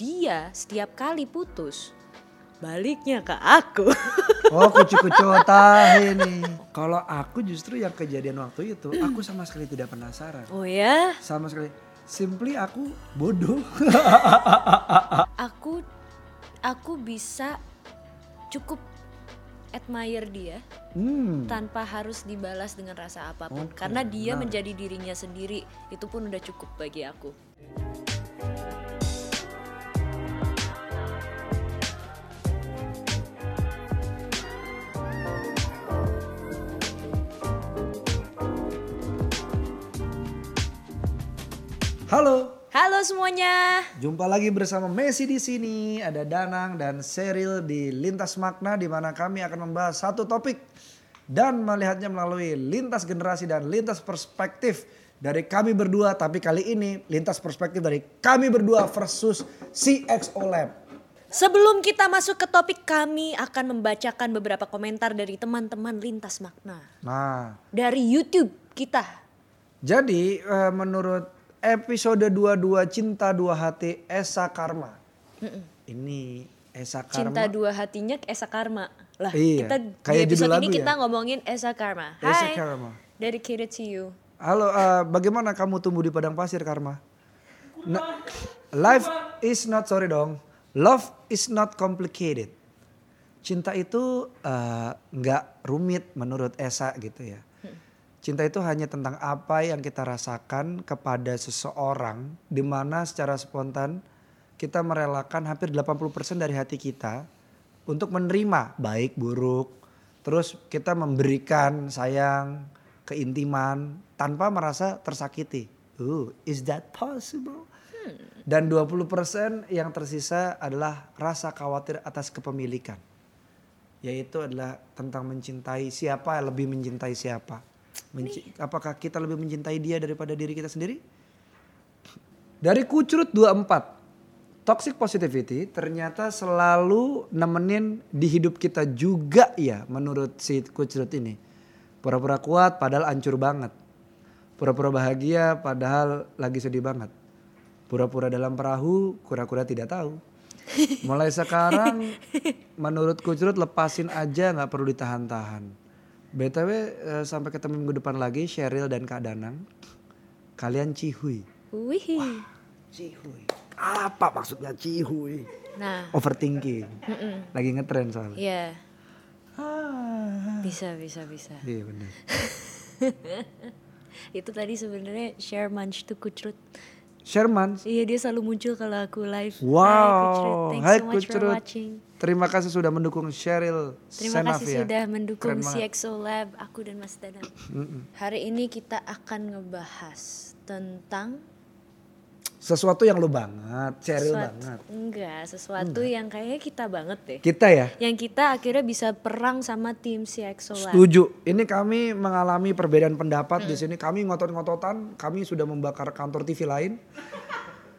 dia setiap kali putus baliknya ke aku. Oh kucu-kucu tahe nih. Kalau aku justru yang kejadian waktu itu, aku sama sekali tidak penasaran. oh ya, Sama sekali. Simply aku bodoh. aku aku bisa cukup admire dia hmm. tanpa harus dibalas dengan rasa apa pun Oke, karena dia menarik. menjadi dirinya sendiri itu pun udah cukup bagi aku. Halo, Halo semuanya. jumpa lagi bersama Messi di sini. Ada Danang dan Seril di Lintas Makna di mana kami akan membahas satu topik dan melihatnya melalui lintas generasi dan lintas perspektif dari kami berdua. Tapi kali ini lintas perspektif dari kami berdua versus CXO Lab. Sebelum kita masuk ke topik kami akan membacakan beberapa komentar dari teman-teman lintas makna Nah, dari YouTube kita. jadi eh, menurut episode 22 Cinta Dua Hati Esa Karma. Ini Esa Karma. Cinta dua hatinya Esa Karma. Lah, Iya, kita kayak di episode ini lagu kita ya? ngomongin Esa Karma. Esa Hai. Karma. Dedicated to you. Halo, eh, bagaimana kamu tumbuh di padang pasir, Karma? Na- life is not sorry dong. Love is not complicated. Cinta itu eh, nggak rumit menurut Esa gitu ya. Cinta itu hanya tentang apa yang kita rasakan kepada seseorang di mana secara spontan kita merelakan hampir 80% dari hati kita untuk menerima baik buruk. Terus kita memberikan sayang, keintiman tanpa merasa tersakiti. Uh, is that possible? Dan 20% yang tersisa adalah rasa khawatir atas kepemilikan. Yaitu adalah tentang mencintai siapa lebih mencintai siapa. Menci- apakah kita lebih mencintai dia daripada diri kita sendiri? Dari Kucrut 24. Toxic positivity ternyata selalu nemenin di hidup kita juga ya menurut si Kucrut ini. Pura-pura kuat padahal hancur banget. Pura-pura bahagia padahal lagi sedih banget. Pura-pura dalam perahu, kura-kura tidak tahu. Mulai sekarang menurut Kucrut lepasin aja nggak perlu ditahan-tahan. BTW eh, sampai ketemu minggu depan lagi Cheryl dan Kak Danang. Kalian cihuy. Wih. Cihuy. Apa maksudnya cihuy? Nah, Overthinking. Lagi ngetren soalnya. ya Ah. bisa bisa bisa. Iya benar. Itu tadi sebenarnya share munch to kucrut. Sherman. Iya dia selalu muncul kalau aku live. Wow. Hai Kucrut, thanks Hai so much for Kucrut. watching. Terima kasih sudah mendukung Cheryl Terima Senaf kasih ya. sudah mendukung. CXO Lab, aku dan Mas Danang. Hari ini kita akan ngebahas tentang Sesuatu yang lu banget, Cheryl sesuatu, banget. enggak, sesuatu yang kayaknya kita banget deh. Kita ya. Yang kita akhirnya bisa perang sama tim CXO Lab. Setuju. Ini kami mengalami perbedaan pendapat Hmm. di sini. Kami ngotot-ngototan. Kami sudah membakar kantor TV lain.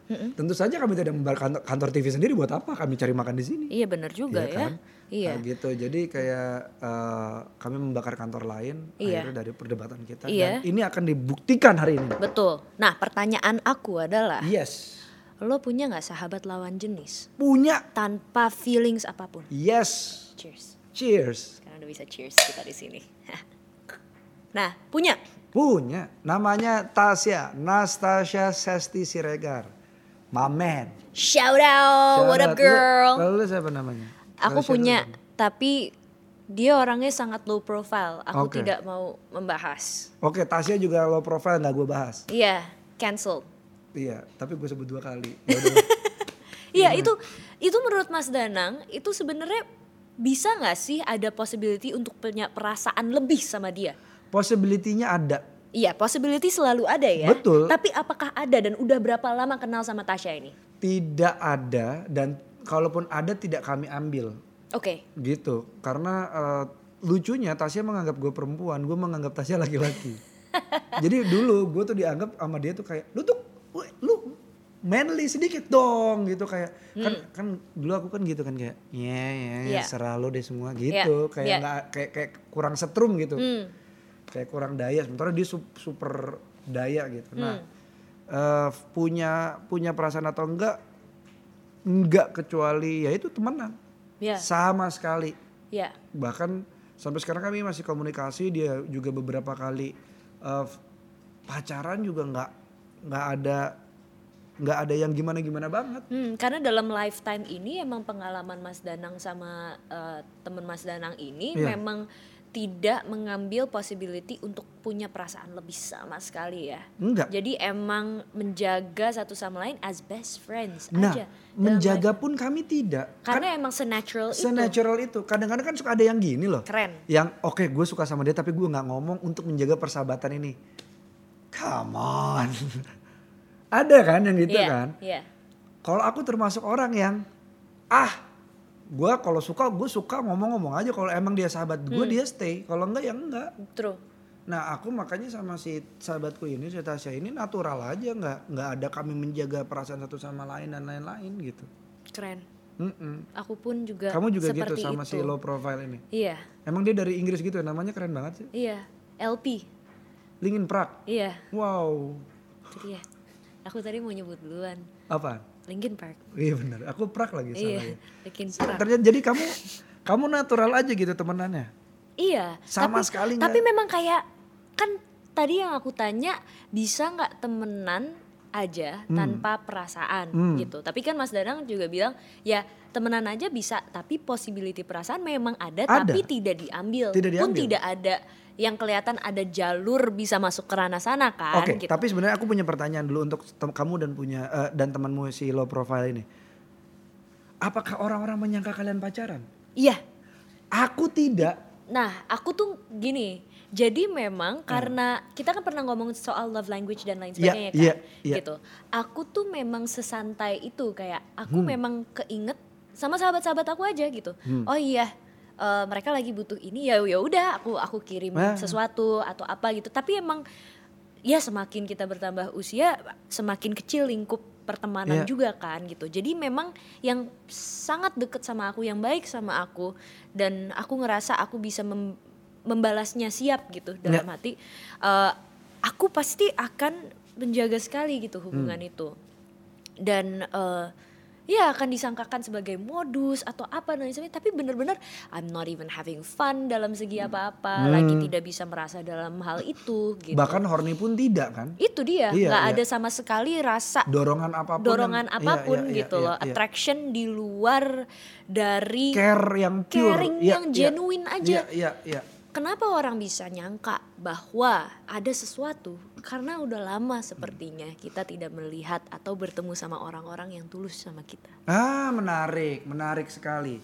Tentu saja kami tidak membakar kantor, kantor TV sendiri. Buat apa? Kami cari makan di sini. Iya benar juga Iya ya. kan? Iya. Nah, gitu. Jadi kayak eh, kami membakar kantor lain. Iya. Akhirnya dari perdebatan kita. Iya. Dan ini akan dibuktikan hari ini. Betul. Nah pertanyaan aku adalah, Yes. lo punya nggak sahabat lawan jenis Punya. tanpa feelings apa pun? Yes. Cheers. Cheers. Sekarang udah bisa cheers kita di sini. nah punya. Punya. Namanya Tasya. Nastasia Sesti Siregar. My man. Shout out, what Shout out. up girl? Lu- Lalu lu siapa namanya? Aku Tasya punya, tapi dia orangnya sangat low profile. Aku Oke. tidak mau membahas. Oke, Tasya juga low profile nggak gue bahas. Iya, cancel. Iya, tapi gue sebut dua kali. Ya. Iya itu itu menurut Mas Danang itu sebenarnya bisa nggak sih ada possibility untuk punya perasaan lebih sama dia? Possibility-nya ada. Iya, possibility selalu ada ya. Betul. Tapi apakah ada dan udah berapa lama kenal sama Tasya ini? Tidak ada dan kalaupun ada tidak kami ambil. Oke. Gitu. Karena eh, lucunya Tasya menganggap gue perempuan, gue menganggap Tasya laki-laki. Jadi dulu gue tuh dianggap sama dia tuh kayak lu tuh lu manly sedikit dong gitu kayak kan kan dulu aku kan gitu kan kayak ya ya Hmm. Iya. serah lu deh semua gitu Iya, kayak iya. nggak kayak kayak kurang setrum gitu Hmm. Kayak kurang daya sementara dia sup- super daya gitu nah Hmm. eh, punya punya perasaan atau enggak Enggak kecuali ya itu temenan. Ya, Sama sekali. ya, Bahkan sampai sekarang kami masih komunikasi dia juga beberapa kali eh, pacaran juga nggak nggak ada nggak ada yang gimana gimana banget. Hmm, karena dalam lifetime ini emang pengalaman Mas Danang sama eh, temen Mas Danang ini Iya. memang tidak mengambil possibility untuk punya perasaan lebih sama sekali ya. Enggak. Jadi emang menjaga satu sama lain as best friends Nah, aja. menjaga pun kami tidak. karena emang senatural itu. Senatural itu. Kadang-kadang kan suka ada yang gini loh. Keren. Yang oke gue suka sama dia tapi gue nggak ngomong untuk menjaga persahabatan ini. Come on. ada kan yang gitu Iya, kan. Iya. Kalau aku termasuk orang yang ah gue kalau suka gue suka ngomong-ngomong aja kalau emang dia sahabat gue Hmm. dia stay kalau enggak ya enggak True. nah aku makanya sama si sahabatku ini si Tasya ini natural aja nggak nggak ada kami menjaga perasaan satu sama lain dan lain-lain gitu Keren. Mm-mm. Aku pun juga kamu juga gitu sama itu. si low profile ini Iya. emang dia dari Inggris gitu ya namanya keren banget sih Iya. LP. Linkin Park Iya. wow Itu dia. Aku tadi mau nyebut duluan. apa Linkin Park. iya benar aku Park lagi salah Iya. ya Linkin Park. ternyata jadi kamu kamu natural aja gitu temenannya Iya. Sama tapi, sekali Tapi nggak- memang kayak kan tadi yang aku tanya bisa nggak temenan aja tanpa perasaan Hmm. gitu. Tapi kan Mas Danang juga bilang ya temenan aja bisa tapi possibility perasaan memang ada, Ada. tapi tidak diambil. Tidak Pun diambil. tidak ada yang kelihatan ada jalur bisa masuk ke ranah sana kan Oke, gitu. tapi sebenarnya aku punya pertanyaan dulu untuk kamu dan punya eh, dan temanmu si low profile ini. Apakah orang-orang menyangka kalian pacaran? Iya. Aku tidak. Nah, aku tuh gini. Jadi Hmm. memang karena kita kan pernah ngomong soal love language dan lain Iya, sebagainya kan. iya, iya. Gitu. Aku tuh memang sesantai itu kayak aku Hmm. memang keinget sama sahabat-sahabat aku aja gitu. Oh iya, eh, mereka lagi butuh ini ya ya udah aku aku kirim Ah. sesuatu atau apa gitu. Tapi emang ya semakin kita bertambah usia semakin kecil lingkup pertemanan Iya. juga kan gitu. Jadi memang yang sangat deket sama aku, yang baik sama aku dan aku ngerasa aku bisa mem- membalasnya siap gitu dalam Iya. hati. eh, aku pasti akan menjaga sekali gitu hubungan Hmm. itu. Dan eh, ya akan disangkakan sebagai modus atau apa dan sebagainya. Tapi bener-bener I'm not even having fun dalam segi apa-apa. Lagi Hmm. tidak bisa merasa dalam hal itu gitu. Bahkan horny pun tidak kan? itu dia Iya, nggak iya. ada sama sekali rasa Dorongan apa pun. dorongan yang- iya, apa pun iya, iya, gitu iya, loh iya. attraction di luar dari Care yang pure. caring Iya, yang iya. genuine aja Iya, iya, iya. Kenapa orang bisa nyangka bahwa ada sesuatu karena udah lama sepertinya kita tidak melihat atau bertemu sama orang-orang yang tulus sama kita Ah, menarik, menarik sekali.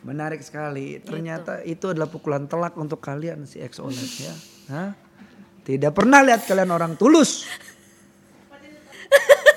Menarik sekali. Ternyata itu adalah pukulan telak untuk kalian si Exolet ya. Hah? Tidak pernah lihat kalian orang tulus.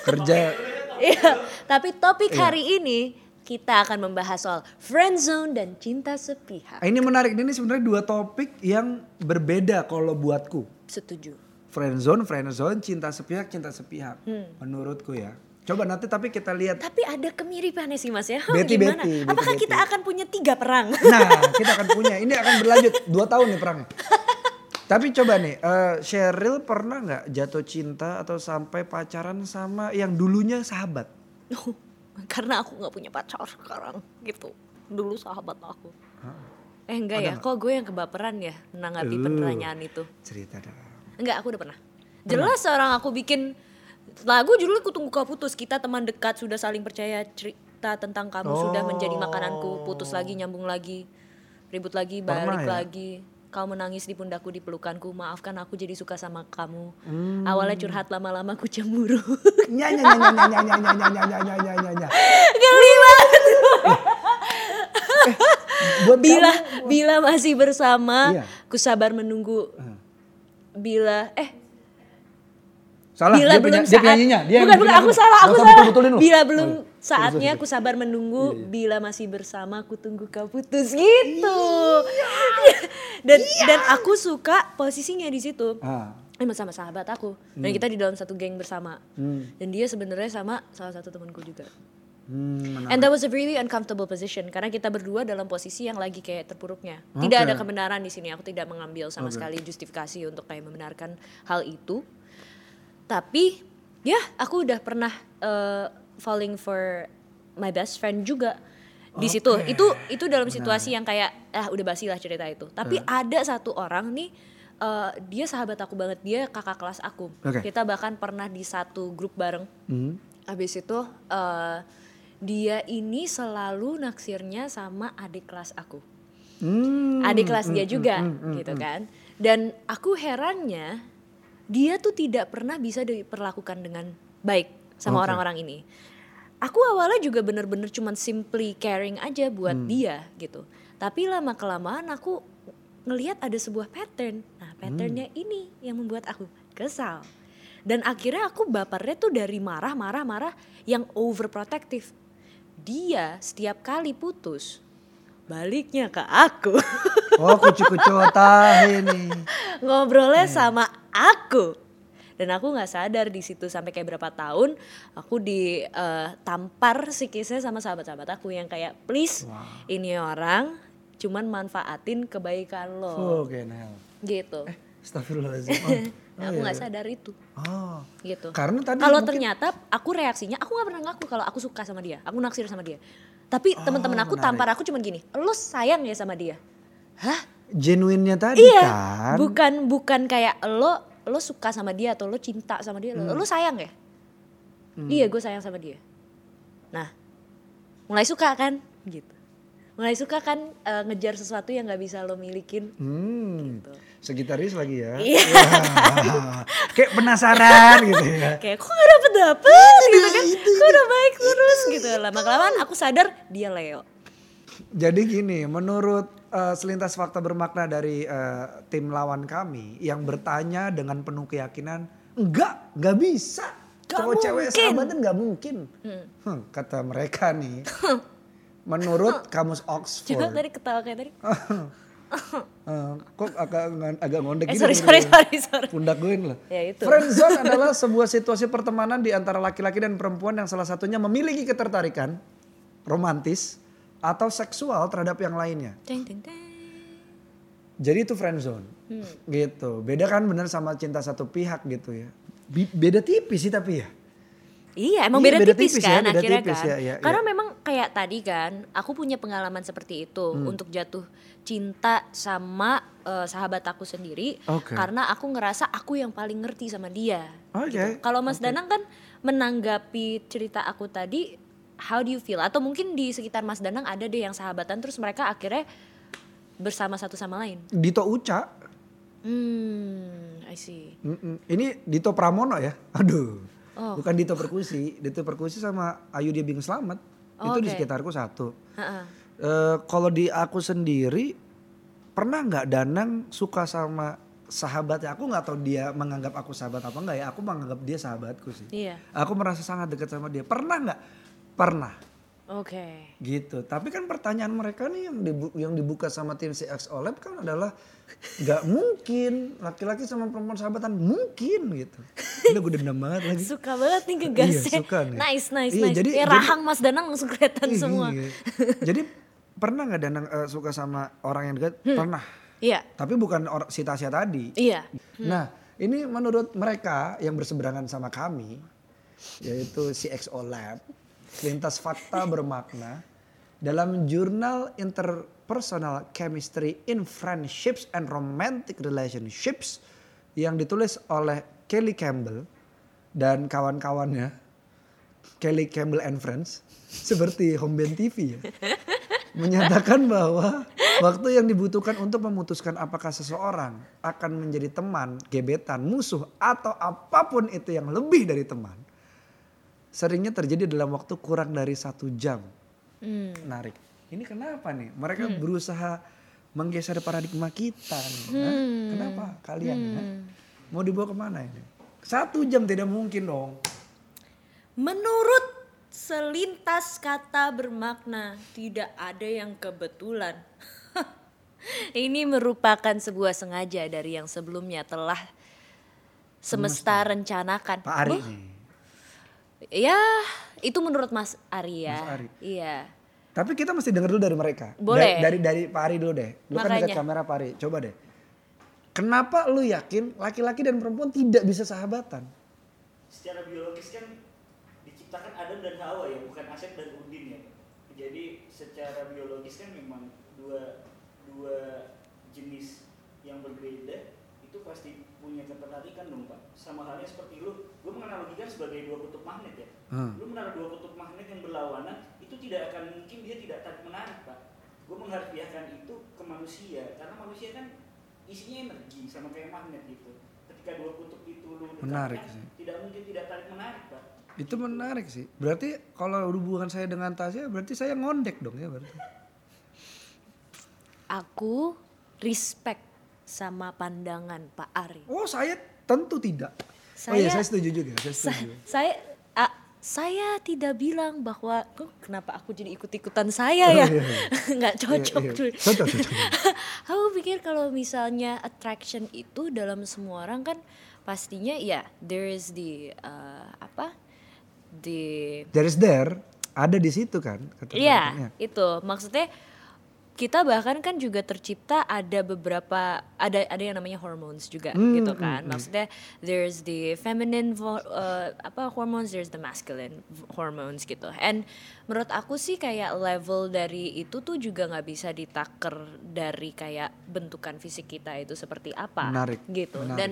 Kerja Iya, tapi topik Iya. hari ini kita akan membahas soal friend zone dan cinta sepihak Ini menarik, ini sebenarnya dua topik yang berbeda kalau buatku. setuju Friendzone, friendzone, cinta sepihak, cinta sepihak. Hmm. Menurutku ya. Coba nanti tapi kita lihat. tapi ada kemiripannya sih mas ya Betty, gimana Betty, Betty, apakah kita Betty. akan punya tiga perang Nah, kita akan punya. Ini akan berlanjut dua tahun nih perangnya. Tapi coba nih, eh, Cheryl pernah nggak jatuh cinta atau sampai pacaran sama yang dulunya sahabat? karena aku nggak punya pacar sekarang gitu. Dulu sahabat aku. Eh enggak Ada ya kok gue yang kebaperan ya menanggapi Uh. pertanyaan itu? Cerita dong. enggak aku udah pernah. Jelas seorang aku bikin lagu judulnya ku tunggu kau putus kita teman dekat sudah saling percaya cerita tentang kamu sudah menjadi makananku putus lagi nyambung lagi ribut lagi Pernah balik ya? lagi Kau menangis di pundakku di pelukanku, maafkan aku jadi suka sama kamu. Hmm. Awalnya curhat lama-lama ku cemburu. Nyanyi nyanyi. Geli banget. Eh, eh, bila kamu, bila masih bersama, iya. ku sabar menunggu. Bila eh Salah, bila dia belum punya, saat, dia penyanyinya, dia bukan, bukan, aku salah, aku salah. Bila belum saatnya aku sabar menunggu Iya, iya. bila masih bersama aku tunggu kau putus gitu dan dan aku suka posisinya di situ Ah. emang sama sahabat aku dan kita di dalam satu geng bersama Hmm. dan dia sebenarnya sama salah satu temanku juga Hmm. And that was a really uncomfortable position karena kita berdua dalam posisi yang lagi kayak terpuruknya. Oke. Tidak ada kebenaran di sini. Aku tidak mengambil sama sekali justifikasi untuk kayak membenarkan hal itu. Tapi ya aku udah pernah uh, falling for my best friend juga di situ. Itu itu dalam situasi yang kayak ah udah basi lah cerita itu. Tapi ada satu orang nih eh, dia sahabat aku banget, dia kakak kelas aku. Oke. Kita bahkan pernah di satu grup bareng. Hmm. Habis itu eh, dia ini selalu naksirnya sama adik kelas aku. Hmm, Adik kelas hmm, dia hmm, juga hmm, gitu hmm. kan. Dan aku herannya dia tuh tidak pernah bisa diperlakukan dengan baik sama Oke. orang-orang ini. Aku awalnya juga bener-bener cuman simply caring aja buat Hmm. dia gitu. Tapi lama kelamaan aku ngelihat ada sebuah pattern. Nah, Hmm. patternnya ini yang membuat aku kesal. Dan akhirnya aku bapernya tuh dari marah, marah, marah yang overprotective. Dia setiap kali putus baliknya ke aku. Oh kucu-kucu tahe nih. ngobrolnya sama aku dan aku nggak sadar di situ sampai kayak berapa tahun aku ditampar psikisnya sama sahabat-sahabat aku yang kayak please ini orang cuman manfaatin kebaikan lo. Oke, Nel. gitu. Eh, Astagfirullahaladzim. Oh, Nah, aku nggak sadar itu. Oh. gitu. Karena tadi kalau mungkin- ternyata aku reaksinya aku nggak pernah ngaku kalau aku suka sama dia. Aku naksir sama dia. Tapi teman-teman aku Oh, menarik. tampar aku cuman gini lo sayang ya sama dia? Hah? Genuinnya tadi iya. kan. bukan bukan kayak lo lo suka sama dia atau lo cinta sama dia Hmm. lo, sayang ya? Iya gue sayang sama dia. Nah mulai suka kan? Gitu. Mulai suka kan eh, ngejar sesuatu yang nggak bisa lo milikin? Hmm. Gitu. Segitaris lagi ya. Iya. Wah, Kayak penasaran gitu ya. kayak kok gak dapet dapet gitu kan. kok udah baik terus? Gitu. Lama kelamaan aku sadar dia Leo Jadi gini, menurut eh, selintas fakta bermakna dari eh, tim lawan kami yang bertanya dengan penuh keyakinan, enggak, enggak bisa. Cowok cewek sahabatan enggak mungkin. Hmm, kata mereka nih. menurut kamus coba Oxford. tadi ketawa kayak tadi eh, kok agak agak ngondek eh gitu sorry sorry sorry sorry Pundak gue lah. Ya, itu. Friendzone adalah sebuah situasi pertemanan di antara laki-laki dan perempuan yang salah satunya memiliki ketertarikan romantis atau seksual terhadap yang lainnya. Teng, teng, teng. Jadi itu friendzone. Hmm. Gitu. Beda kan bener sama cinta satu pihak gitu ya. Bi- beda tipis sih tapi ya. Iya, emang Iya, beda, beda tipis, tipis ya, kan beda akhirnya tipis kan. ya, ya, Karena ya. memang kayak tadi kan, aku punya pengalaman seperti itu Hmm. untuk jatuh cinta sama eh, sahabat aku sendiri Oke. karena aku ngerasa aku yang paling ngerti sama dia. Oke, gitu. Kalau Mas Danang kan menanggapi cerita aku tadi how do you feel atau mungkin di sekitar Mas Danang ada deh yang sahabatan terus mereka akhirnya bersama satu sama lain. Dito Uca. Hmm, I see. Mm-mm. Ini Dito Pramono ya. Aduh. Oh. Bukan Dito Perkusi. Dito Perkusi sama Ayu Dia Bing Slamet. Itu di Oke. sekitarku satu. Ha-ha. Eh, kalau di aku sendiri pernah nggak Danang suka sama sahabatnya? Aku nggak tahu dia menganggap aku sahabat apa enggak ya. Aku menganggap dia sahabatku sih. Iya. Aku merasa sangat dekat sama dia. Pernah nggak? Pernah. Oke. Gitu. Tapi kan pertanyaan mereka nih yang dibu- yang dibuka sama tim CX OLED kan adalah nggak mungkin laki-laki sama perempuan sahabatan mungkin gitu. Ini gue dendam banget lagi. Suka banget nih ngegasnya. Iya, suka nih. Nice, nice, Iya, nice. jadi- ya jadi- rahang Mas Danang langsung kelihatan Ih, semua. iya. Jadi pernah nggak Danang eh, suka sama orang yang dekat? Pernah. Iya, Tapi bukan si Tasya tadi. iya. Nah, ini menurut mereka yang berseberangan sama kami, yaitu CXO Lab, lintas fakta bermakna, dalam jurnal Interpersonal Chemistry in Friendships and Romantic Relationships yang ditulis oleh Kelly Campbell dan kawan-kawannya, Kelly Campbell and Friends, seperti Home Band TV ya, menyatakan bahwa waktu yang dibutuhkan untuk memutuskan apakah seseorang akan menjadi teman, gebetan, musuh, atau apa pun itu yang lebih dari teman, seringnya terjadi dalam waktu kurang dari satu jam. Hmm. Menarik. Ini kenapa nih? Mereka berusaha menggeser paradigma kita. nih, Hmm. Hah? Kenapa kalian? hah? Mau dibawa ke mana ini? Satu jam tidak mungkin dong. Menurut selintas kata bermakna, tidak ada yang kebetulan. Ini merupakan sebuah sengaja dari yang sebelumnya telah semesta rencanakan. Pak Ari Boh, nih. Ya, itu menurut Mas Ari ya. Mas Ari. Iya. Tapi kita mesti denger dulu dari mereka. Boleh. Dari dari, dari Pak Ari dulu deh. Lu kan dekat Makanya. kamera Pak Ari. Coba deh. Kenapa lu yakin laki-laki dan perempuan tidak bisa sahabatan? secara biologis kan dic- diciptakan Adam dan Hawa ya, bukan Asep dan Udin ya. Jadi secara biologis kan memang dua dua jenis yang berbeda itu pasti punya ketertarikan dong pak. Sama halnya seperti lu, gue menganalogikan sebagai dua kutub magnet ya. Hmm. Lu menaruh dua kutub magnet yang berlawanan, itu tidak akan mungkin dia tidak tarik menarik pak. Gue mengharfiahkan itu ke manusia, karena manusia kan isinya energi sama kayak magnet gitu. Ketika dua kutub itu lu Menarik dekatkan, sih. tidak mungkin tidak tarik menarik pak. Itu menarik sih. Berarti kalau hubungan saya dengan Tasya berarti saya ngondek dong ya berarti. Aku respect sama pandangan Pak Ari. Oh saya tentu tidak. oh iya Saya- saya setuju juga. Saya Sa- setuju. saya ah, saya tidak bilang bahwa "Kok kenapa aku jadi ikut-ikutan saya ya? Oh, iya, iya. Nggak cocok Iya, iya. tuh. Cocok, cocok. aku pikir kalau misalnya attraction itu dalam semua orang kan pastinya ya there is the uh, apa? the There is there ada di situ kan. Iya, itu maksudnya kita bahkan kan juga tercipta ada beberapa ada ada yang namanya hormones juga Hmm, gitu hmm, kan. hmm. Maksudnya there's the feminine uh, apa hormones, there's the masculine hormones gitu. And menurut aku sih kayak level dari itu tuh juga nggak bisa ditaker dari kayak bentukan fisik kita itu seperti apa Menarik, gitu. menarik. Dan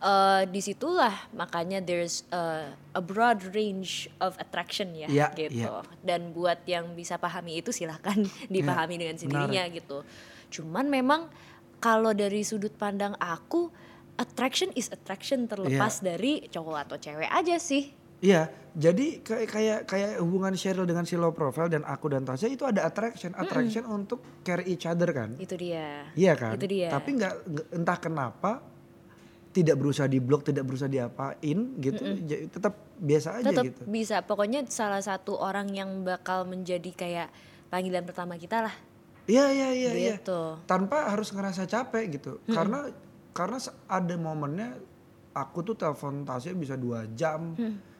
uh, di situlah makanya there's uh, a broad range of attraction ya Iya, gitu. iya. Dan buat yang bisa pahami itu silahkan dipahami dengan sendirinya menarik. gitu. Cuman memang kalau dari sudut pandang aku attraction is attraction terlepas Iya. dari cowok atau cewek aja sih. Iya, jadi kayak kayak kayak hubungan Cheryl dengan si low profile dan aku dan Tasya itu ada attraction, attraction untuk carry each other kan. Itu dia. Iya kan? Itu dia. Tapi nggak- entah kenapa tidak berusaha di blok, tidak berusaha diapain gitu, ja- tetap biasa aja Tetap gitu. bisa. Pokoknya salah satu orang yang bakal menjadi kayak panggilan pertama kita lah. Iya iya iya iya. Gitu. Tanpa harus ngerasa capek gitu. Karena karena se- ada momennya aku tuh telepon Tasya bisa dua jam.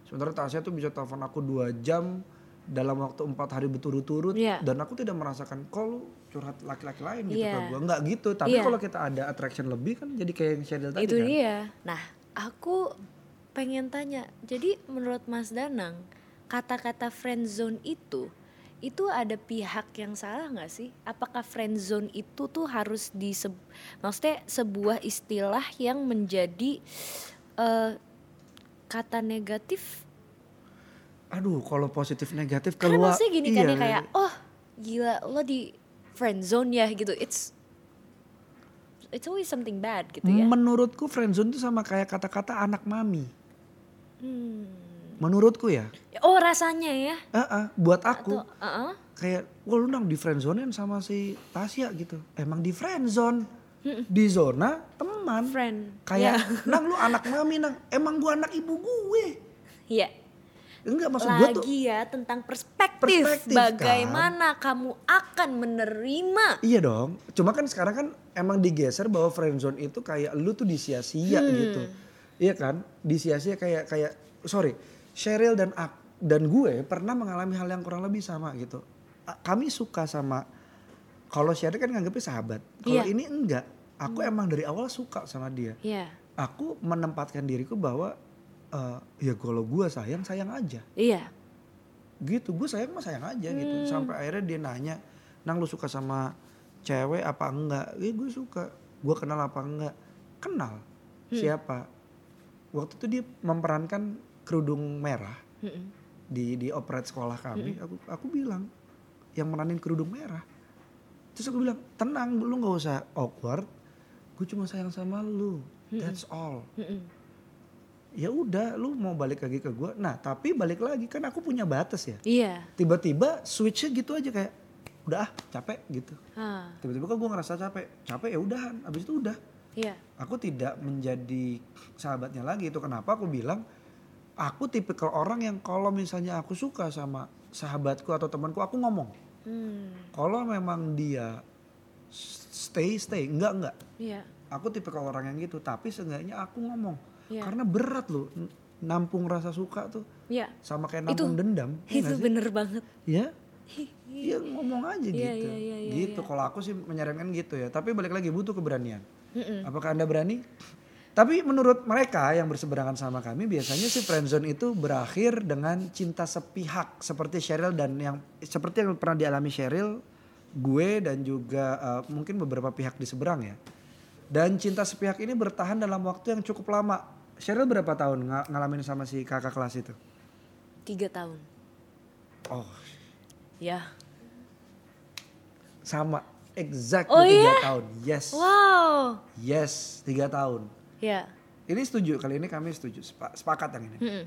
Sementara Tasya tuh bisa telepon aku dua jam dalam waktu empat hari berturut-turut Iya. dan aku tidak merasakan lu curhat laki-laki lain gitu Iya. ke gua nggak gitu tapi Iya. kalau kita ada attraction lebih kan jadi kayak yang Cheryl tadi itu kan dia. Nah, aku pengen tanya. Jadi menurut Mas Danang, kata-kata friend zone itu itu ada pihak yang salah nggak sih? Apakah friend zone itu tuh harus di maksudnya sebuah istilah yang menjadi eh, kata negatif? Aduh kalau positif negatif Karena keluar maksudnya gini kan iya, ya kayak oh gila lo di friend zone ya gitu. It's it's always something bad gitu ya. menurutku friendzone itu sama kayak kata-kata anak mami Hmm. menurutku ya Oh rasanya ya? Eh, eh, buat aku Atau, uh-uh. kayak wah lu nang di friendzonein sama si Tasya gitu emang di friendzone di zona teman friend. kayak nang lu anak mami nang emang gua anak ibu gue Iya. Enggak maksud gua tuh Lagi ya tentang perspektif, Perspektif, kan? bagaimana kamu akan menerima. Iya dong. Cuma kan sekarang kan emang digeser bahwa friendzone itu kayak lu tuh disia-sia Hmm. gitu. Iya kan? Disia-sia kayak kayak sorry, Cheryl dan ak- dan gue pernah mengalami hal yang kurang lebih sama gitu. Kami suka sama kalau Cheryl kan nganggapnya sahabat. Kalau Iya. ini enggak. Aku emang dari awal suka sama dia. Iya. Aku menempatkan diriku bahwa eh, ya kalau gue sayang sayang aja. Iya. gitu gue sayang mah sayang aja gitu. Sampai akhirnya dia nanya nang lu suka sama cewek apa enggak? Eh gue suka. Gue kenal apa enggak? Kenal. Siapa? Waktu itu dia memerankan kerudung merah Mm-mm. di di operet sekolah kami. Aku aku bilang yang meranin kerudung merah. Terus aku bilang tenang lu nggak usah awkward. Gue cuma sayang sama lu. That's all. Mm-mm. Ya udah lu mau balik lagi ke gue nah tapi balik lagi kan aku punya batas ya. Iya. tiba-tiba switchnya gitu aja kayak udah ah capek gitu. Ah, tiba-tiba kok gue ngerasa capek. Capek ya udahan abis itu udah. Iya. aku tidak menjadi sahabatnya lagi. Itu kenapa aku bilang aku tipikal orang yang kalau misalnya aku suka sama sahabatku atau temanku aku ngomong. Hmm. kalau memang dia stay stay enggak enggak. Iya. aku tipikal orang yang gitu. Tapi seenggaknya aku ngomong Iya. karena berat loh nampung rasa suka tuh Iya. sama kayak Itu- nampung dendam iya Itu nggak sih? bener banget. ya Iya ngomong aja Iya, gitu. iya, iya, iya, gitu. Kalau aku sih menyarankan gitu ya. Tapi balik lagi butuh keberanian. Mm-mm. Apakah anda berani? Tapi menurut mereka yang berseberangan sama kami biasanya sih friendzone itu berakhir dengan cinta sepihak seperti Cheryl dan yang seperti yang pernah dialami Cheryl, gue dan juga uh, mungkin beberapa pihak di seberang ya. Dan cinta sepihak ini bertahan dalam waktu yang cukup lama. Cheryl berapa tahun ng- ngalamin sama si kakak kelas itu? Tiga tahun. Oh, Ya. sama exact Oh, tiga iya? tahun. Yes, Wow. yes tiga tahun. Ya. Ini setuju kali ini kami setuju sepa- sepakat yang ini. Mm-mm.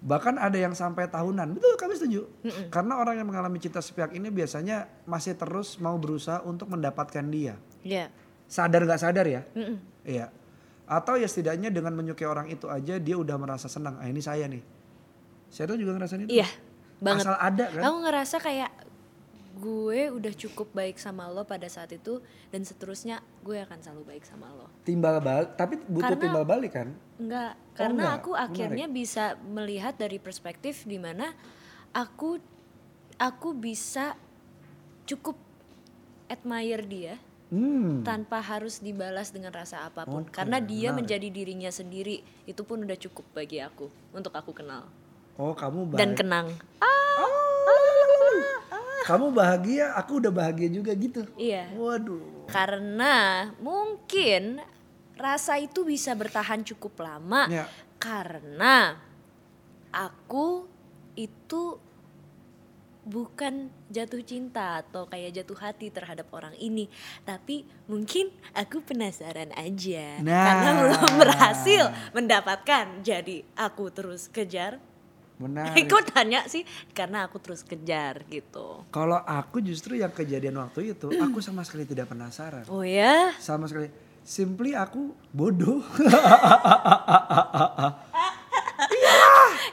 Bahkan ada yang sampai tahunan. Betul kami setuju. Karena orang yang mengalami cinta sepihak ini biasanya masih terus mau berusaha untuk mendapatkan dia. Ya. Sadar gak sadar ya? Iya. Atau ya setidaknya dengan menyukai orang itu aja dia udah merasa senang. Ah ini saya nih. Saya tuh juga ngerasain itu. Iya. Banget. Asal ada kan. Aku ngerasa kayak gue udah cukup baik sama lo pada saat itu dan seterusnya gue akan selalu baik sama lo. Timbal balik. Tapi butuh Karena- timbal balik kan? Enggak, Oh, karena enggak. aku akhirnya bisa melihat dari perspektif di mana aku aku bisa cukup admire dia Hmm. tanpa harus dibalas dengan rasa apa pun Oke, karena dia menarik. menjadi dirinya sendiri itu pun udah cukup bagi aku untuk aku kenal Oh kamu baik. dan kenang Kamu bahagia, aku udah bahagia juga gitu. iya Waduh. karena mungkin rasa itu bisa bertahan cukup lama Ya. karena aku itu bukan jatuh cinta atau kayak jatuh hati terhadap orang ini tapi mungkin aku penasaran aja Nah. karena belum berhasil mendapatkan jadi aku terus kejar Menarik. Kok tanya sih karena aku terus kejar gitu Kalau aku justru yang kejadian waktu itu, aku sama sekali tidak penasaran. oh ya Sama sekali. Simply aku bodoh.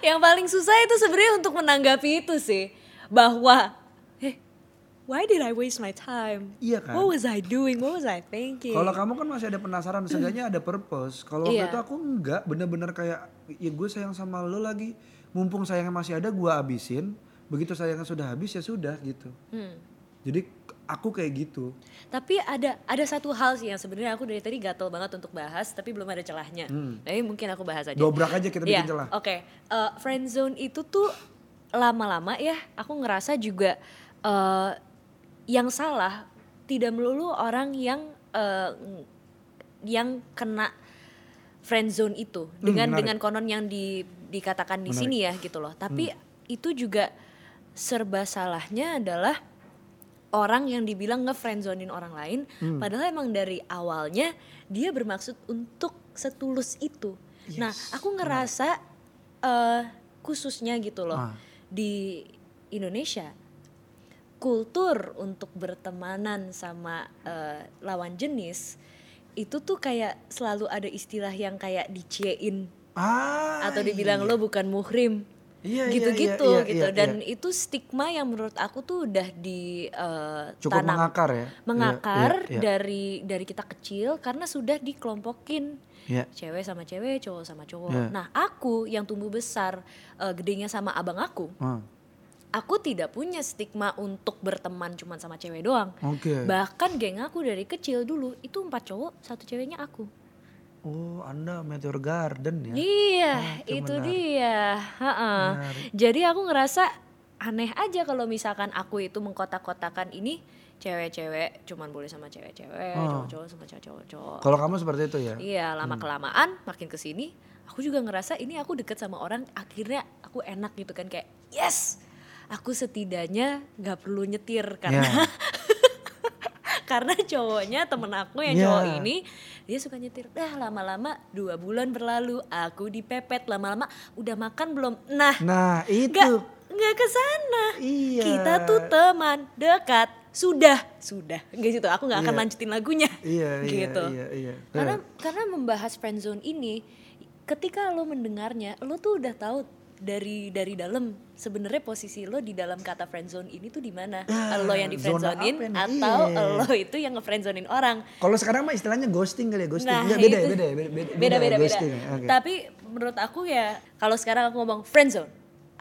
yang paling susah itu sebenarnya untuk menanggapi itu sih bahwa eh why did I waste my time Iya kan? what was I doing what was I thinking Kalau kamu kan masih ada penasaran, seenggaknya ada purpose. Kalau waktu Iya. itu aku enggak, bener-bener kayak ya gue sayang sama lo lagi. Mumpung sayangnya masih ada, gue abisin. Begitu sayangnya sudah habis ya sudah gitu. Hmm. Jadi aku kayak gitu. Tapi ada ada satu hal sih yang sebenarnya aku dari tadi gatel banget untuk bahas tapi belum ada celahnya. Tapi mungkin aku bahas aja. Dobrak aja kita bikin celah. Oke, Eh, friend zone itu tuh lama-lama ya aku ngerasa juga eh, yang salah tidak melulu orang yang eh, yang kena friend zone itu dengan menarik. dengan konon yang di, dikatakan di sini ya gitu loh. Tapi itu juga serba salahnya adalah orang yang dibilang nge-friendzonin orang lain padahal emang dari awalnya dia bermaksud untuk setulus itu. Nah, aku ngerasa eh, khususnya gitu loh Ah. Di Indonesia. Kultur untuk bertemanan sama eh, lawan jenis itu tuh kayak selalu ada istilah yang kayak diciein. Ah, atau dibilang lo bukan muhrim. Iya, iya, gitu-gitu iya, iya, gitu. iya, dan itu stigma yang menurut aku tuh udah di eh, Cukup tanam- mengakar ya? mengakar Iya, iya, iya. dari dari kita kecil karena sudah dikelompokin Iya. cewek sama cewek cowok sama cowok Iya. nah aku yang tumbuh besar eh, gedenya sama abang aku Ah, aku tidak punya stigma untuk berteman cuma sama cewek doang Oke. bahkan geng aku dari kecil dulu itu empat cowok satu ceweknya aku Oh, Anda Meteor Garden ya? Iya, Oke, itu menarik. dia. Menarik. Jadi aku ngerasa aneh aja kalau misalkan aku itu mengkotak-kotakan ini cewek-cewek cuman boleh sama cewek-cewek, Oh. cowok-cowok sama cowok-cowok. Kalau kamu seperti itu ya? Iya, lama kelamaan makin ke sini aku juga ngerasa ini aku deket sama orang akhirnya aku enak gitu kan kayak yes, aku setidaknya nggak perlu nyetir karena Ya. karena cowoknya temen aku yang Iya. cowok ini dia suka nyetir dah lama-lama dua bulan berlalu aku dipepet lama-lama udah makan belum nah Nah, itu. nggak nggak ke sana Iya. kita tuh teman dekat sudah sudah gitu aku nggak akan Iya. lanjutin lagunya Iya, iya, gitu iya, iya. karena karena membahas friendzone ini ketika lo mendengarnya lo tuh udah tahu dari dari dalam sebenarnya posisi lo di dalam kata friendzone ini tuh di mana Ah, lo yang di nih? atau Iya. lo itu yang nge-friendzonin orang Kalau sekarang mah istilahnya ghosting kali ya, ghosting. Nah, beda, ya, itu- beda, ya, beda, beda, beda beda beda. ghosting ya, oke. Tapi menurut aku ya kalau sekarang aku ngomong friendzone,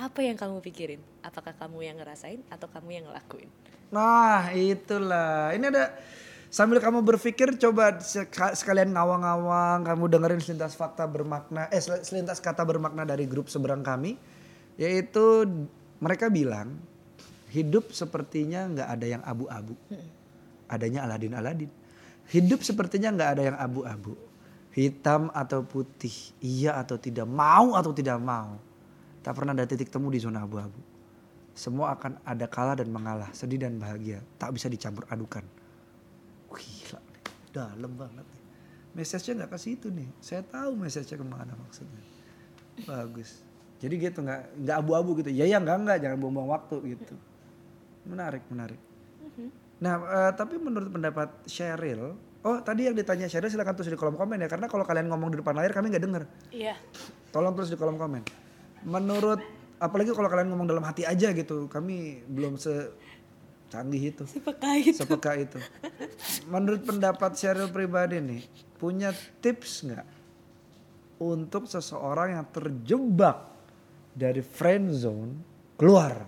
apa yang kamu pikirin? Apakah kamu yang ngerasain atau kamu yang ngelakuin? Nah, itulah. Ini ada Sambil kamu berpikir coba seka- sekalian ngawang-ngawang kamu dengerin selintas fakta bermakna eh sel- selintas kata bermakna dari grup seberang kami yaitu mereka bilang hidup sepertinya nggak ada yang abu-abu. Adanya Aladin Aladin. Hidup sepertinya nggak ada yang abu-abu. Hitam atau putih, iya atau tidak, mau atau tidak mau. Tak pernah ada titik temu di zona abu-abu. Semua akan ada kalah dan mengalah, sedih dan bahagia. Tak bisa dicampur adukan. Gila nih, dalam banget nih. Message-nya nggak ke situ nih. Saya tahu message-nya ke mana maksudnya. Bagus. Jadi gitu nggak nggak abu-abu gitu. Ya ya nggak nggak jangan buang-buang waktu gitu. Menarik menarik. Nah eh, tapi menurut pendapat Cheryl, oh tadi yang ditanya Cheryl silakan tulis di kolom komen ya karena kalau kalian ngomong di depan layar kami nggak dengar. Iya. Tolong tulis di kolom komen. Menurut apalagi kalau kalian ngomong dalam hati aja gitu, kami belum se canggih itu. Sepeka itu. Sepeka itu. Menurut pendapat Cheryl pribadi nih, punya tips nggak untuk seseorang yang terjebak dari friend zone keluar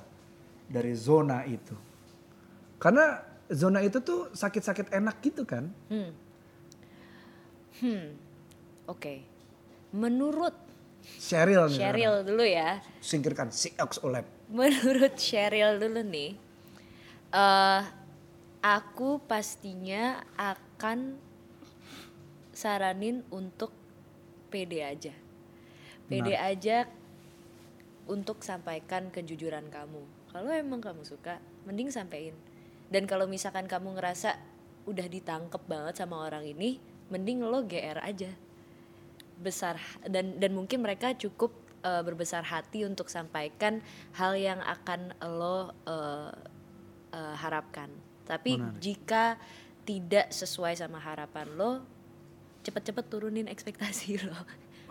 dari zona itu? Karena zona itu tuh sakit-sakit enak gitu kan? Hmm. Hmm. Oke. Menurut Cheryl nih. Cheryl dulu ya. Singkirkan si Olep. Menurut Cheryl dulu nih. eh aku pastinya akan saranin untuk pede aja. Pede aja untuk sampaikan kejujuran kamu. Kalau emang kamu suka, mending sampein. Dan kalau misalkan kamu ngerasa udah ditangkep banget sama orang ini, mending lo GR aja. Besar dan dan mungkin mereka cukup eh, berbesar hati untuk sampaikan hal yang akan lo eh, eh, harapkan. Tapi jika tidak sesuai sama harapan lo, cepet-cepet turunin ekspektasi lo.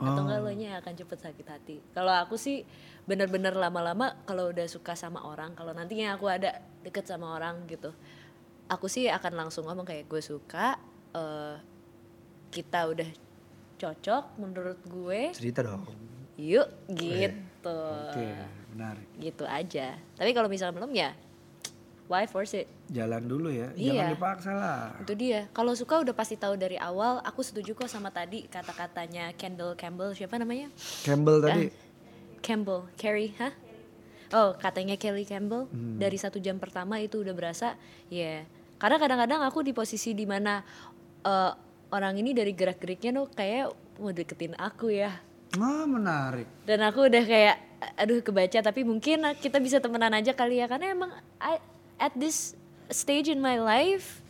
Atau enggak lo nya akan cepet sakit hati. Kalau aku sih bener-bener lama-lama kalau udah suka sama orang kalau nantinya aku ada deket sama orang gitu aku sih akan langsung ngomong kayak gue suka eh, kita udah cocok menurut gue Cerita dong. yuk gitu Oke, menarik. gitu aja tapi kalau misalnya belum ya why force it Jalan dulu ya, Iya. jangan dipaksa lah. Itu dia. Kalau suka udah pasti tahu dari awal. Aku setuju kok sama tadi kata-katanya Kendall Campbell. Siapa namanya? Campbell tadi. Campbell, Carrie, hah? Oh, katanya Kelly Campbell Hmm. dari satu jam pertama itu udah berasa, ya. Karena kadang-kadang aku di posisi di mana eh, orang ini dari gerak-geriknya tuh kayak mau deketin aku ya. Ah, menarik. Dan aku udah kayak, aduh kebaca. Tapi mungkin kita bisa temenan aja kali ya. Karena emang I, at this stage in my life,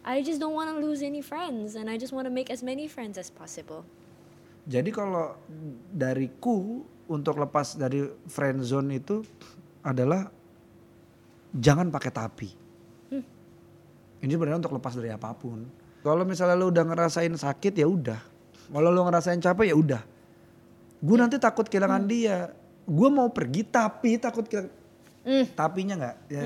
I just don't want to lose any friends. And I just want to make as many friends as possible. Jadi kalau dariku untuk lepas dari friend zone itu adalah jangan pakai tapi. Hmm. Ini sebenarnya untuk lepas dari apa pun. Kalau misalnya lu udah ngerasain sakit ya udah. Kalau lu ngerasain capek ya udah. Gue nanti takut kehilangan dia. Gue mau pergi tapi takut kehilangan. Hmm. Tapinya nggak? Ya,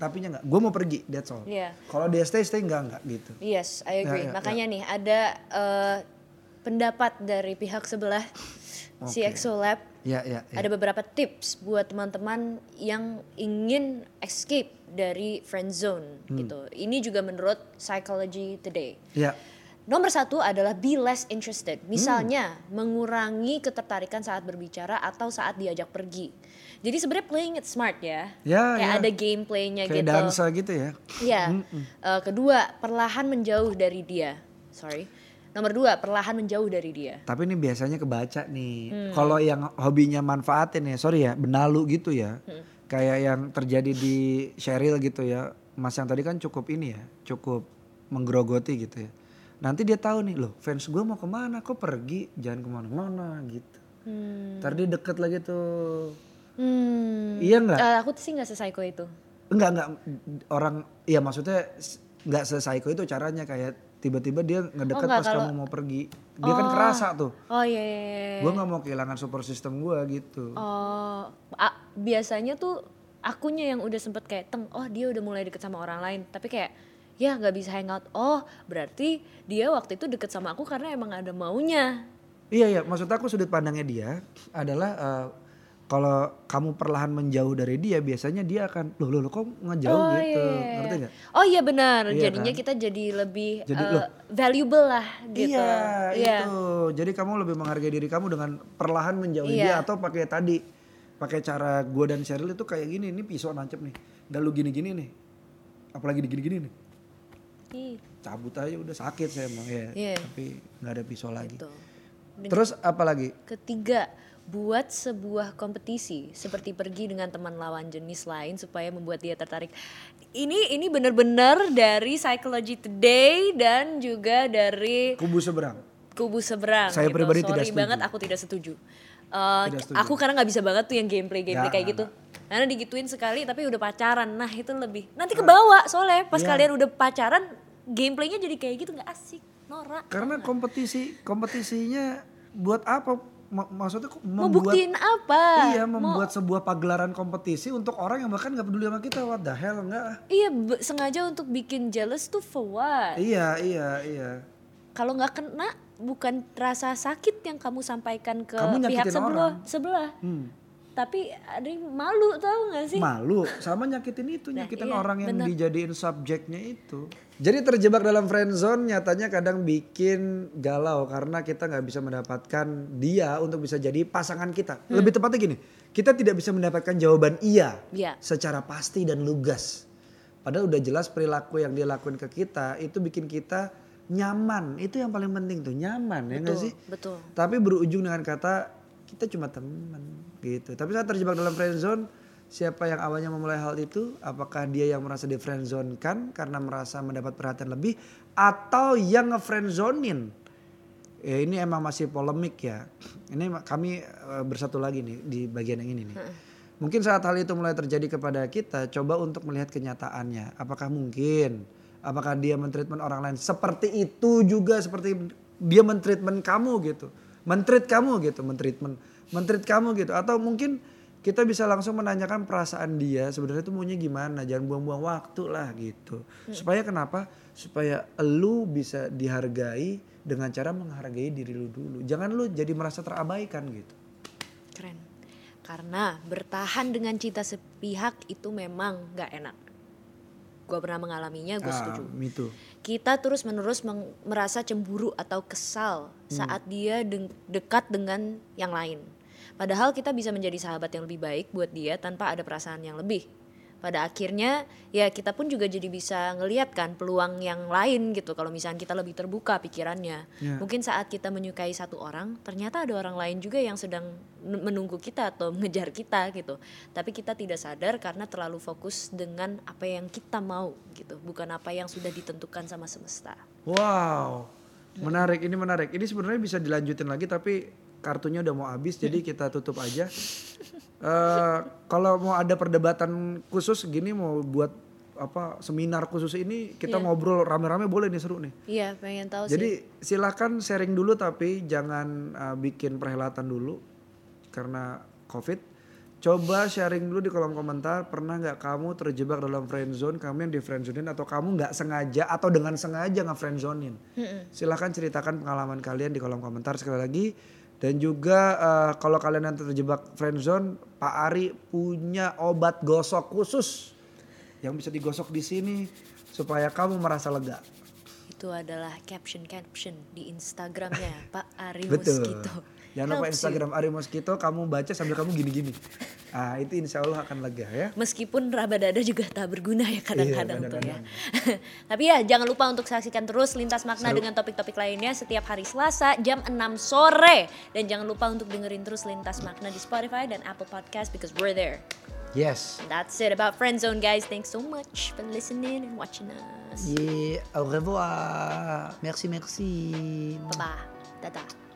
Tapinya nggak. Gue mau pergi. That's all. Iya. Kalau dia stay stay nggak nggak gitu. Yes, I agree. Ya, ya, Makanya nih ada eh, pendapat dari pihak sebelah si Oke. Exo Lab. Ya ya. ya. Ada beberapa tips buat teman-teman yang ingin escape dari friend zone Hmm. gitu. Ini juga menurut Psychology Today. Ya. Nomor satu adalah be less interested. Hmm. Misalnya mengurangi ketertarikan saat berbicara atau saat diajak pergi. Jadi sebenarnya playing it smart ya. Ya, Kayak ya. ada gameplaynya Kayak gitu. dansa gitu ya. Iya. Eh, kedua, perlahan menjauh dari dia. Sorry. Nomor dua, perlahan menjauh dari dia. Tapi ini biasanya kebaca nih. Hmm. Kalau yang hobinya manfaatin ya, sorry ya, benalu gitu ya. Hmm. Kayak yang terjadi di Cheryl gitu ya. Mas yang tadi kan cukup ini ya, cukup menggerogoti gitu ya. Nanti dia tahu nih, loh fans gue mau ke mana, kok pergi, jangan ke mana-mana gitu. Hmm. Ntar dia deket lagi tuh. Hmm. Iya nggak? Eh, aku sih nggak sesaiko itu. Enggak, enggak. Orang, iya maksudnya nggak sesaiko itu caranya kayak tiba-tiba dia ngedeket Oh, pas kalau- kamu mau pergi. Dia kan kerasa tuh. Oh iya. iya, iya. Gue nggak mau kehilangan support system gue gitu. Oh, a- biasanya tuh akunya yang udah sempet kayak teng, oh dia udah mulai deket sama orang lain, tapi kayak ya nggak bisa hangout. Oh berarti dia waktu itu deket sama aku karena emang ada maunya. Iya iya, maksud aku sudut pandangnya dia adalah eh, kalau kamu perlahan menjauh dari dia biasanya dia akan loh loh, loh kok ngejauh Oh gitu iya. ngerti nggak Oh iya benar. Iya Jadinya kan? kita jadi lebih Jadi, loh. valuable lah gitu. Iya, Iya. itu. Jadi kamu lebih menghargai diri kamu dengan perlahan menjauhi Iya. dia atau pakai tadi pakai cara gue dan Cheryl itu kayak gini, ini pisau nancep nih. Dan lu gini-gini nih. Apalagi digini-gini nih. Ih, Cabut aja udah sakit saya emang ya. Iya. Tapi nggak ada pisau lagi. Terus apa lagi? Ketiga, buat sebuah kompetisi seperti pergi dengan teman lawan jenis lain supaya membuat dia tertarik. Ini ini benar-benar dari Psychology Today dan juga dari Kubu seberang. kubu seberang. Saya gitu. pribadi tidak Sorry setuju. banget, aku tidak setuju. Tidak setuju. aku karena nggak bisa banget tuh yang gameplay gameplay Nggak, kayak gitu. Karena digituin sekali tapi udah pacaran. Nah itu lebih. Nanti kebawa soalnya pas Iya. kalian udah pacaran gameplaynya jadi kayak gitu nggak asik, norak. Karena kompetisi kompetisinya buat apa? Ma- maksudnya kok Mau membuat buktiin apa? Iya, Mau- membuat sebuah pagelaran kompetisi untuk orang yang bahkan nggak peduli sama kita. What the hell enggak? Iya sengaja untuk bikin jealous tuh for what? Iya, iya, iya. Kalau nggak kena bukan rasa sakit yang kamu sampaikan ke Kamu pihak sebelah, orang. sebelah. Hmm. Tapi ada yang malu tahu nggak sih? Malu sama nyakitin itu, Nah, nyakitin iya, orang yang benar. dijadiin subjeknya itu. Jadi terjebak dalam friend zone nyatanya kadang bikin galau karena kita nggak bisa mendapatkan dia untuk bisa jadi pasangan kita. Hmm. Lebih tepatnya gini, kita tidak bisa mendapatkan jawaban iya Iya. secara pasti dan lugas. Padahal udah jelas perilaku yang dia lakuin ke kita itu bikin kita nyaman. Itu yang paling penting tuh, nyaman ya Betul, sih? betul. Tapi berujung dengan kata kita cuma teman gitu. Tapi saat terjebak dalam friend zone, siapa yang awalnya memulai hal itu? Apakah dia yang merasa di friend zone kan karena merasa mendapat perhatian lebih atau yang nge-friend zonein? Ya ini emang masih polemik ya. Ini kami eh, bersatu lagi nih di bagian yang ini nih. Mungkin saat hal itu mulai terjadi kepada kita, coba untuk melihat kenyataannya. Apakah mungkin? Apakah dia mentreatment orang lain seperti itu juga seperti dia mentreatment kamu gitu? Mentreat kamu gitu, mentreatment, mentreat kamu gitu. Atau mungkin kita bisa langsung menanyakan perasaan dia sebenarnya itu maunya gimana? Jangan buang-buang waktu lah gitu. Supaya kenapa? Supaya lu bisa dihargai dengan cara menghargai diri lu dulu. Jangan lu jadi merasa terabaikan gitu. Keren. Karena bertahan dengan cinta sepihak itu memang nggak enak. Gue pernah mengalaminya, gue Ah, setuju. too. Kita terus menerus meng- merasa cemburu atau kesal saat dia deng- dekat dengan yang lain. Padahal kita bisa menjadi sahabat yang lebih baik buat dia tanpa ada perasaan yang lebih. Pada akhirnya ya kita pun juga jadi bisa ngeliat kan peluang yang lain gitu kalau misalnya kita lebih terbuka pikirannya. Ya. Mungkin saat kita menyukai satu orang, ternyata ada orang lain juga yang sedang men- menunggu kita atau mengejar kita gitu. Tapi kita tidak sadar karena terlalu fokus dengan apa yang kita mau gitu, bukan apa yang sudah ditentukan sama semesta. Wow, menarik ini menarik. Ini sebenarnya bisa dilanjutin lagi tapi kartunya udah mau habis jadi kita tutup aja. Eh kalau mau ada perdebatan khusus gini mau buat apa seminar khusus ini kita Iya. ngobrol rame-rame boleh nih seru nih. Iya, pengen tahu sih. Jadi silakan sharing dulu tapi jangan uh, bikin perhelatan dulu karena covid. Coba sharing dulu di kolom komentar pernah nggak kamu terjebak dalam friend zone, kamu yang di friend zonein atau kamu nggak sengaja atau dengan sengaja nge friend zonein. Silakan ceritakan pengalaman kalian di kolom komentar sekali lagi. Dan juga uh, kalau kalian yang terjebak friend zone, Pak Ari punya obat gosok khusus yang bisa digosok di sini supaya kamu merasa lega. itu adalah caption-caption di Instagramnya Pak Ari Betul. Mosquito. Jangan lupa. Instagram Ari Mosquito kamu baca sambil kamu gini-gini. Ah itu insya Allah akan lega ya. Meskipun raba dada juga tak berguna ya kadang-kadang Iya, tuh ya. Tapi ya jangan lupa untuk saksikan terus Lintas Makna Seru. dengan topik-topik lainnya setiap hari Selasa jam 6 sore. Dan jangan lupa untuk dengerin terus Lintas Makna di Spotify dan Apple Podcast because we're there. Yes. That's it about Friend Zone guys. Thanks so much for listening and watching us. Yeah, au revoir. Merci, merci. Bye-bye. Dadah.